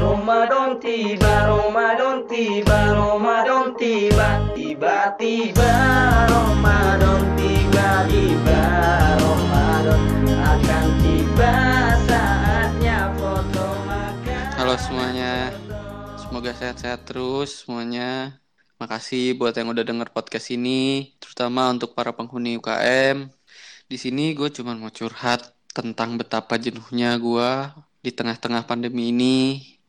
Ramadan tiba, Ramadan tiba, Ramadan tiba, tiba-tiba Ramadan tiba, tiba Ramadan akan tiba saatnya foto makan. Halo semuanya, semoga sehat-sehat terus semuanya. Makasih buat yang udah denger podcast ini, terutama untuk para penghuni UKM. Di sini gue cuma mau curhat tentang betapa jenuhnya gue di tengah-tengah pandemi ini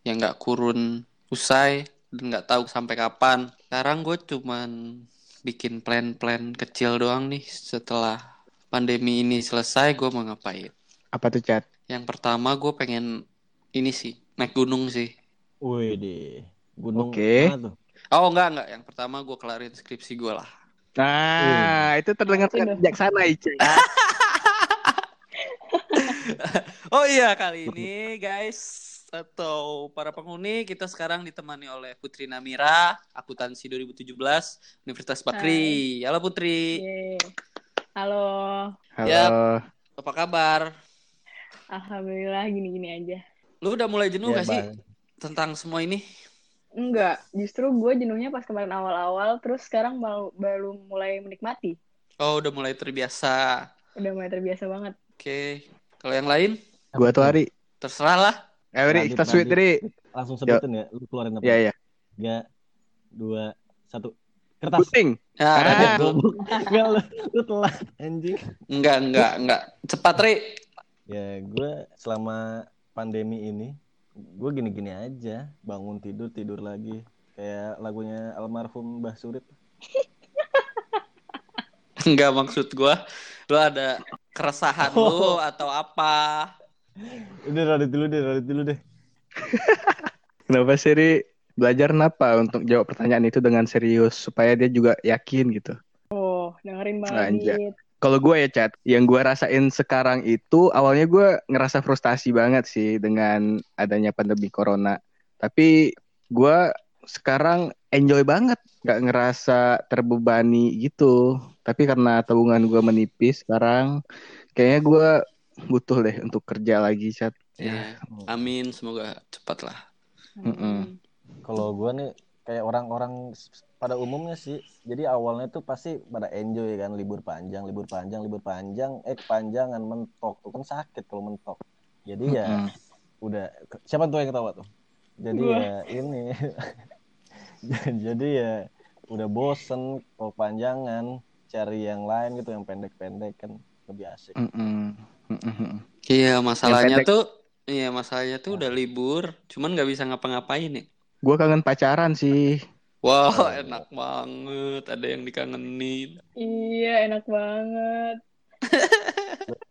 yang nggak kurun usai dan nggak tahu sampai kapan. Sekarang gue cuman bikin plan-plan kecil doang nih setelah pandemi ini selesai gue mau ngapain. Apa tuh chat? Yang pertama gue pengen ini sih naik gunung sih. Wih deh, gunung Oke. tuh? Oh enggak enggak, yang pertama gue kelarin skripsi gue lah. Nah, itu terdengar sangat bijaksana Ice. Oh iya kali ini guys atau para penghuni kita sekarang ditemani oleh Putri Namira, akuntansi 2017 Universitas Bakri. Halo Putri, Yeay. Halo, Halo. Yap. apa kabar? alhamdulillah gini-gini aja. Lu udah mulai jenuh Ya, gak sih Bang. tentang semua ini? Enggak, justru gue jenuhnya pas kemarin awal-awal, terus sekarang baru, baru mulai menikmati. Oh udah mulai terbiasa. Udah mulai terbiasa banget. Oke, kalau yang lain Gua tuh Ari. terserah lah. Eh, Ri, Nadit, kita sweet Nadit. Ri. Langsung sebutin ya, lu keluarin apa? Iya, iya. Tiga, dua, satu. Kertas. Puting. Ya, Ah. Enggak, lu, lu telat, anjing. enggak enggak enggak. Cepat Ri. Ya, gue selama pandemi ini, gue gini-gini aja. Bangun tidur, tidur lagi. Kayak lagunya almarhum Mbah Surit. Enggak maksud gua lu ada keresahan lu atau apa? Udah, radit dulu deh, radit dulu deh. Kenapa sih Ri? Belajar kenapa untuk jawab pertanyaan itu dengan serius supaya dia juga yakin gitu. Oh, dengerin Bang Anjay. Adit. Kalau gue ya chat, yang gue rasain sekarang itu awalnya gue ngerasa frustasi banget sih dengan adanya pandemi corona. Tapi gue sekarang enjoy banget, nggak ngerasa terbebani gitu. Tapi karena tabungan gue menipis sekarang, kayaknya gue butuh deh untuk kerja lagi chat. Ya, amin semoga cepat lah. Mm-mm. Kalau gue nih kayak orang-orang pada umumnya sih. Jadi awalnya tuh pasti pada enjoy kan libur panjang, libur panjang, libur panjang. Eh kepanjangan mentok tuh kan sakit kalau mentok. Jadi ya Mm-mm. udah siapa tuh yang ketawa tuh? Jadi Gua. ya ini. Jadi ya udah bosen kalau panjangan cari yang lain gitu yang pendek-pendek kan lebih asik. Mm-mm. Mm-mm. Iya, masalahnya pendek. tuh iya masalahnya tuh udah libur, cuman nggak bisa ngapa-ngapain ya. Gue kangen pacaran sih. Wah, Oh. enak banget. Ada yang dikangenin. Iya, enak banget.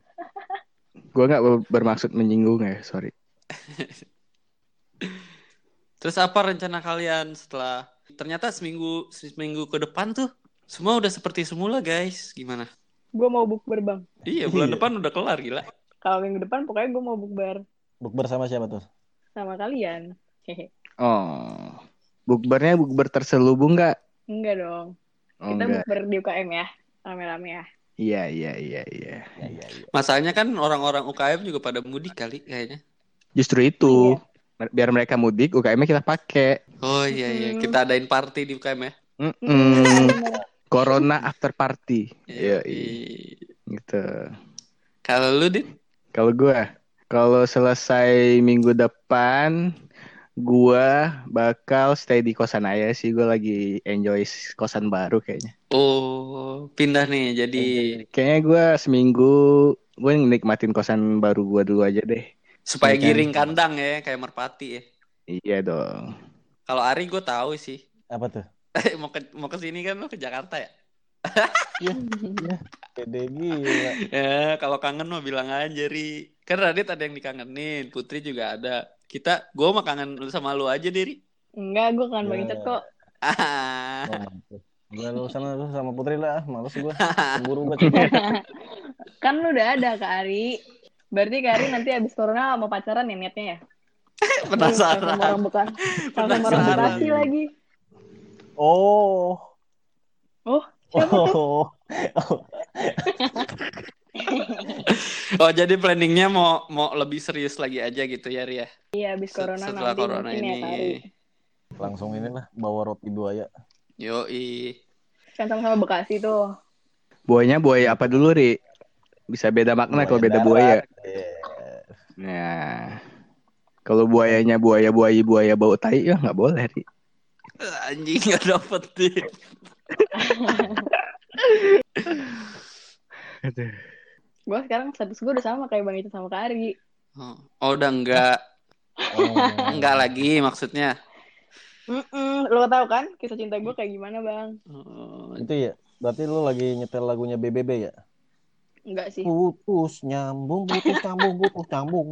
Gue nggak ber- bermaksud menyinggung ya, sorry. Terus apa rencana kalian setelah ternyata seminggu seminggu ke depan tuh semua udah seperti semula, guys. Gimana? Gue mau bukber, Bang. Iya, bulan Iya. depan udah kelar gila. Kalau minggu depan pokoknya gue mau bukber Bukber sama siapa tuh? sama kalian. Oh, bukbernya bukber terselubung nggak? Enggak dong. Oh, Kita enggak. bukber di UKM ya. Rame-rame ya. Iya, iya, iya, iya. Ya iya iya. Masalahnya kan orang-orang UKM juga pada mudik kali kayaknya. Justru itu, biar mereka mudik, UKM-nya kita pakai. Oh iya iya, kita adain party di UKM ya. Mm-mm. Corona after party. Iya, gitu. Kalau lu dit? Kalau gua, kalau selesai minggu depan, gua bakal stay di kosan aja sih. Gua lagi enjoy kosan baru kayaknya. Oh, pindah nih jadi Kayaknya gua seminggu gue nikmatin kosan baru gua dulu aja deh. supaya kan? giring kandang ya kayak merpati ya. Iya dong. Kalau Ari gue tahu sih. Apa tuh? mau ke mau ke sini kan lo ke Jakarta ya? Pede gila. Ya, kalau kangen mah bilang aja, Ri. Kan Radit ada yang dikangenin, Putri juga ada. Kita, gue mah kangen sama lu aja, Diri. Enggak, gue kan Bang Ya. Icat kok. Ah, Oh. Udah lu sana lu sama Putri lah, males gua. Buru gua. kan lu udah ada Kak Ari. Berarti Kak Ari nanti abis corona mau pacaran ya niatnya ya? Sama penasaran. orang bukan. Sama orang. Bekasi lagi. Oh. Oh, siapa tuh? Oh. Oh jadi planningnya mau mau lebih serius lagi aja gitu ya Ria? Iya, habis Se- corona Setelah nanti corona mungkin ya ini. kali. Langsung inilah bawa roti buaya. Yoi. Kan sama-sama Bekasi tuh. Buayanya buaya apa dulu, Ri? Bisa beda makna kalau beda darat. buaya. Iya. Nah, kalau buayanya buaya buaya buaya bau tai ya nggak boleh, Ri. Anjing gak dapet deh. Gue sekarang status gue udah sama kayak Bang itu sama Kak Ari. Oh, oh, udah enggak. Oh. Enggak lagi maksudnya. Mm-mm, lo tau kan kisah cinta gue kayak gimana Bang? Oh, Itu ya. Berarti lu lagi nyetel lagunya BBB ya? Enggak sih. Putus nyambung, putus nyambung, putus nyambung.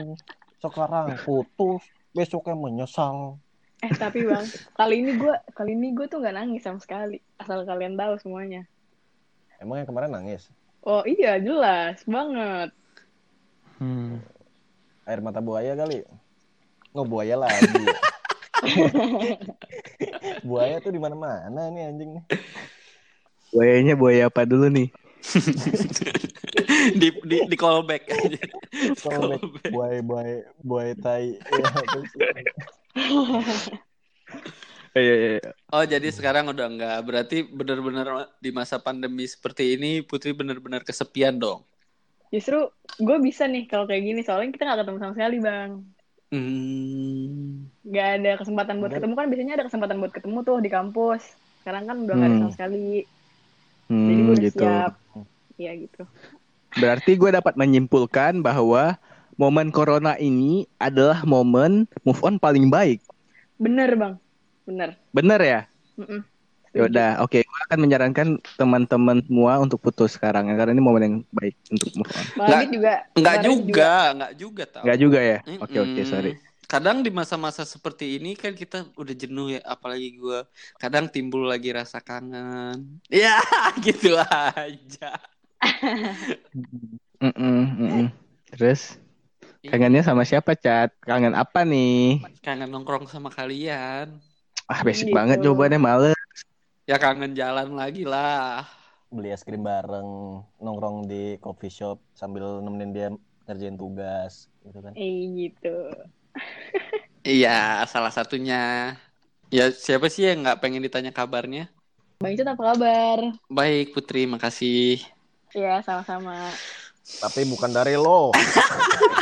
Sekarang putus, besoknya menyesal. Eh tapi Bang, kali ini gue kali ini gue tuh nggak nangis sama sekali. Asal kalian tahu semuanya. Emang yang kemarin nangis? Oh iya jelas banget. Hmm. Air mata buaya kali. Oh buaya lagi. buaya tuh di mana-mana nih anjing nih. Buayanya buaya apa dulu nih? di di di callback aja. Callback. Buaya buaya buaya tai. Ya? Iya, iya, iya. Oh jadi sekarang udah enggak. Berarti benar-benar di masa pandemi seperti ini Putri benar-benar kesepian dong. Justru gue bisa nih kalau kayak gini soalnya kita nggak ketemu sama sekali Bang. Hmm. Nggak ada kesempatan buat Bener. ketemu kan biasanya ada kesempatan buat ketemu tuh di kampus. Sekarang kan udah nggak ada Hmm. sama sekali. Jadi Hmm, gue udah gitu. siap. Iya gitu. Berarti gue dapat menyimpulkan bahwa momen corona ini adalah momen move on paling baik. Bener Bang. Bener. Bener ya? Mm-mm. Ya udah, oke. Gue akan menyarankan teman-teman semua untuk putus sekarang ya, karena ini momen yang baik untuk move on. Adit juga. Adit juga, enggak juga tau. Enggak juga ya? Oke oke, Mm-mm. sorry. Kadang di masa-masa seperti ini kan kita udah jenuh ya, apalagi gue. Kadang timbul lagi rasa kangen. Ya, gitu aja. Mm-mm, mm-mm. Terus Iya. Kangennya sama siapa, Cat? Kangen apa nih? Kangen nongkrong sama kalian. Ah, basic Gitu. banget jawabannya males. Ya kangen jalan lagi lah. Beli es krim bareng, nongkrong di coffee shop sambil nemenin dia ngerjain tugas gitu kan. Eh gitu. Iya, salah satunya. Ya siapa sih yang nggak pengen ditanya kabarnya? Bang Icut apa kabar? Baik Putri, makasih. Iya sama-sama. Tapi bukan dari lo.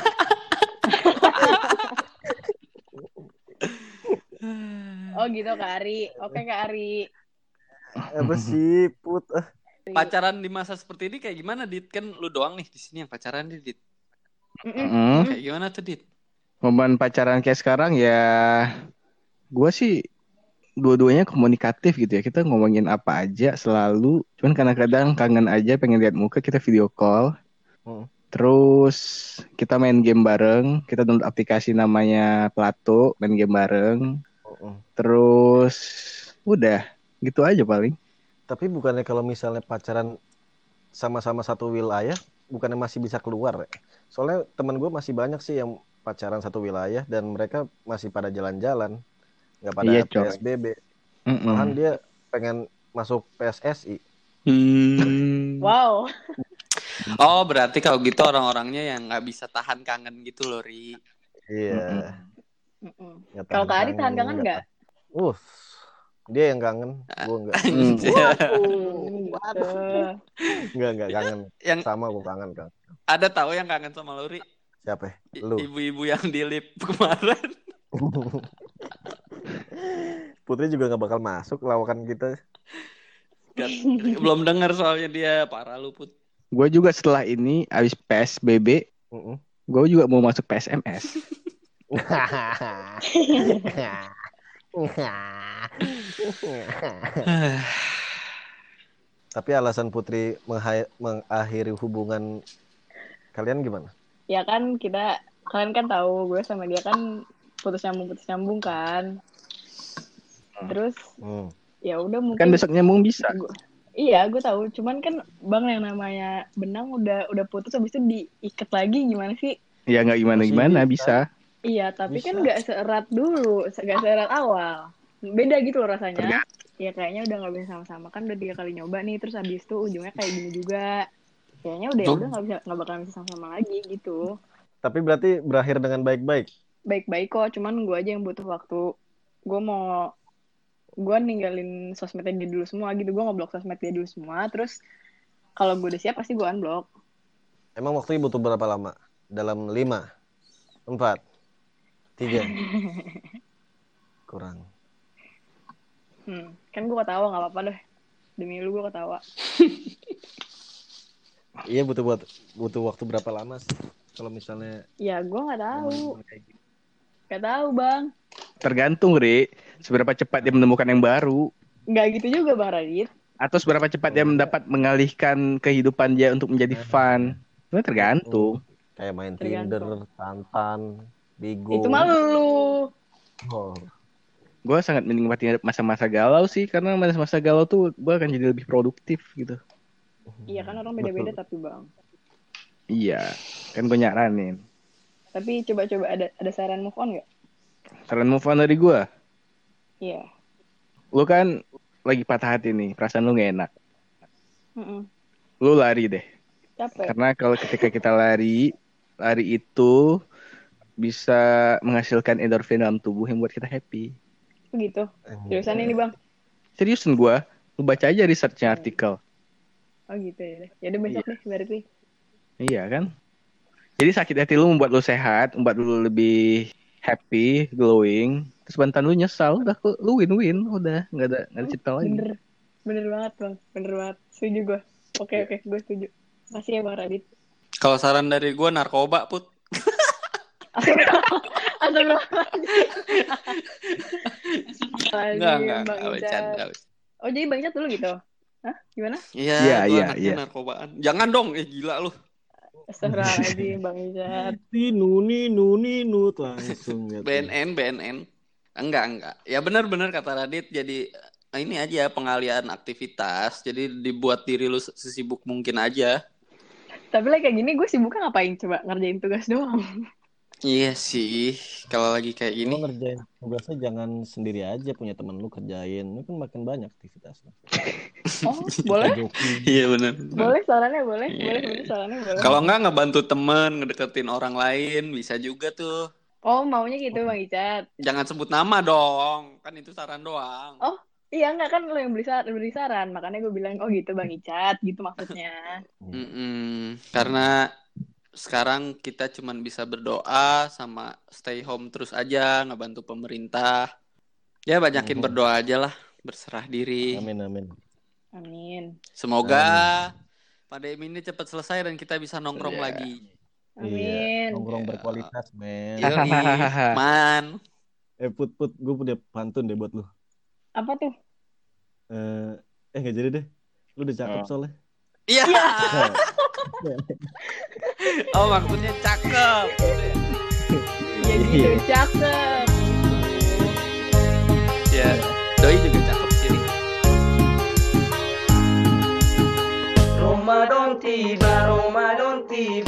Oh gitu Kak Ari. Oke Kak Ari. Apa sih, Put? Ah, Pacaran di masa seperti ini kayak gimana, Dit? Kan lu doang nih di sini yang pacaran nih, Dit. Mm-mm. Mm. Kayak gimana tuh, Dit? Momen pacaran kayak sekarang ya, gue sih dua-duanya komunikatif gitu ya. Kita ngomongin apa aja selalu. Cuman kadang-kadang kangen aja pengen lihat muka kita video call. Hmm. Terus kita main game bareng. Kita download aplikasi namanya Plato, main game bareng. Terus udah gitu aja paling. Tapi bukannya kalau misalnya pacaran sama-sama satu wilayah, bukannya masih bisa keluar ya? Soalnya temen gue masih banyak sih yang pacaran satu wilayah dan mereka masih pada jalan-jalan, nggak pada Iya. PSBB. Mm-mm. Malahan dia pengen masuk PSSI. Hmm. Wow. Oh, berarti kalau gitu orang-orangnya yang nggak bisa tahan kangen gitu loh, Ri. Iya. Mm-mm. nggak Kalau Kak Ari tahan kangen nggak? Uh, dia yang kangen, gue nggak. Hmm. Gitu. Nggak nggak kangen. yang Sama gue kangen kan. ada tahu yang kangen sama lo, Ri? Siapa? Lu. Ibu-ibu yang di lip kemarin. Putri juga nggak bakal masuk lawakan kita. Kan, belum dengar soalnya dia parah lu put. Gue juga setelah ini abis PSBB, Mm-mm. gue juga mau masuk PSMS. Tapi alasan Putri mengakhiri hubungan kalian gimana? Ya kan kita kalian kan tahu gue sama dia kan putus nyambung putus nyambung kan. Terus Hmm. ya udah mungkin Kan besok nyambung bisa. Gua- iya gue tahu cuman kan bang yang namanya benang udah udah putus habis itu diikat lagi gimana sih Ya nggak gimana-gimana Masih bisa. Iya tapi kan Bisa. nggak seerat dulu se- nggak seerat awal. Beda gitu loh rasanya. Ya kayaknya udah nggak bisa sama-sama. Kan udah tiga kali nyoba nih terus habis itu ujungnya kayak gini juga. Kayaknya udah Tuh. udah nggak bisa nggak bakalan bisa sama-sama lagi gitu. Tapi berarti berakhir dengan baik-baik. baik-baik kok cuman gue aja yang butuh waktu. Gue mau gue ninggalin sosmednya dia dulu semua gitu. Gue ngeblok sosmed dia dulu semua terus kalau gue udah siap pasti gue unblock. Emang waktunya butuh berapa lama? Dalam lima, empat, tiga, kurang. hmm. kan gue ketawa nggak apa-apa deh demi lu gue ketawa Iya butuh buat butuh waktu berapa lama sih? Kalau misalnya ya gue nggak tahu gitu. nggak tahu bang Tergantung, Ri. Seberapa cepat dia menemukan yang baru. nggak gitu juga bang Radit Atau seberapa cepat dia mendapat mengalihkan kehidupan dia untuk menjadi fun. Itu tergantung. kayak main Tergantung. Tinder, Tantan, Bigo. itu malu lu Oh, Gue sangat menikmati masa-masa galau sih. Karena masa-masa galau tuh gue akan jadi lebih produktif gitu. iya kan orang beda-beda tapi bang Iya. Kan gue nyaranin. tapi coba-coba ada ada saran move on nggak Saran move on dari gue. iya Lu kan lagi patah hati nih. Perasaan lu gak enak. Mm-mm. Lu lari deh. capek Karena kalau ketika kita lari, lari itu bisa menghasilkan endorfin dalam tubuh yang buat kita happy. gitu. Jurusan ini bang? Seriusan gua, lu baca aja researchnya artikel. oh gitu ya deh. Ya udah besok deh berarti. Iya kan? Jadi sakit hati lu membuat lu sehat, membuat lu lebih happy, glowing. Terus bantan lu nyesal, udah lu- win-win, udah nggak ada nggak ada cerita lagi. bener. Bener banget bang. Bener banget. Setuju gue oke oke gue setuju. Makasih ya bang Radit. Kalau saran dari gue narkoba put. Enggak enggak enggak bercanda. Oh jadi Bang Icat dulu gitu? Hah? Gimana? Iya, Iya, iya, iya. narkobaan. Jangan dong, eh gila lu. Astagfirullahaladzim Bang Icat. Ninu, ninu, ninu, langsung gitu. BNN, BNN. Enggak, enggak. Ya benar-benar kata Radit jadi eh, ini aja pengalian aktivitas. Jadi dibuat diri lu sesibuk mungkin aja. Tapi like kayak gini gue sibuknya ngapain coba? Ngerjain tugas doang. Iya sih, kalau lagi kayak Lu gini. ngerjain tugasnya jangan sendiri aja punya temen lu kerjain. Lu kan makin banyak aktivitasnya. Oh boleh? Iya benar. boleh sarannya boleh? Iya. Boleh boleh sarannya boleh? Kalau enggak ngebantu temen, ngedeketin orang lain, bisa juga tuh. Oh maunya gitu Bang Icat. Jangan sebut nama dong, kan itu saran doang. Oh. Iya enggak kan lo yang beri saran, beri saran. Makanya gue bilang oh gitu Bang Icat gitu maksudnya. Mm-mm. Karena sekarang kita cuman bisa berdoa sama stay home terus aja, ngebantu pemerintah. Ya banyakin Mhm. berdoa aja lah, berserah diri. Amin, amin. Amin. Semoga pandemi ini cepat selesai dan kita bisa nongkrong Iya. lagi. Amin. Iya, nongkrong Iya. berkualitas, men. Yoi, man. Eh, put, put, gue punya pantun deh buat lu. Apa tuh? Eh, eh nggak jadi deh. Lu udah cakep Oh. soalnya. Iya. Oh maksudnya cakep. Ya gitu Iya. cakep. Ya, doi juga cakep sih. Ramadan tiba, Ramadan tiba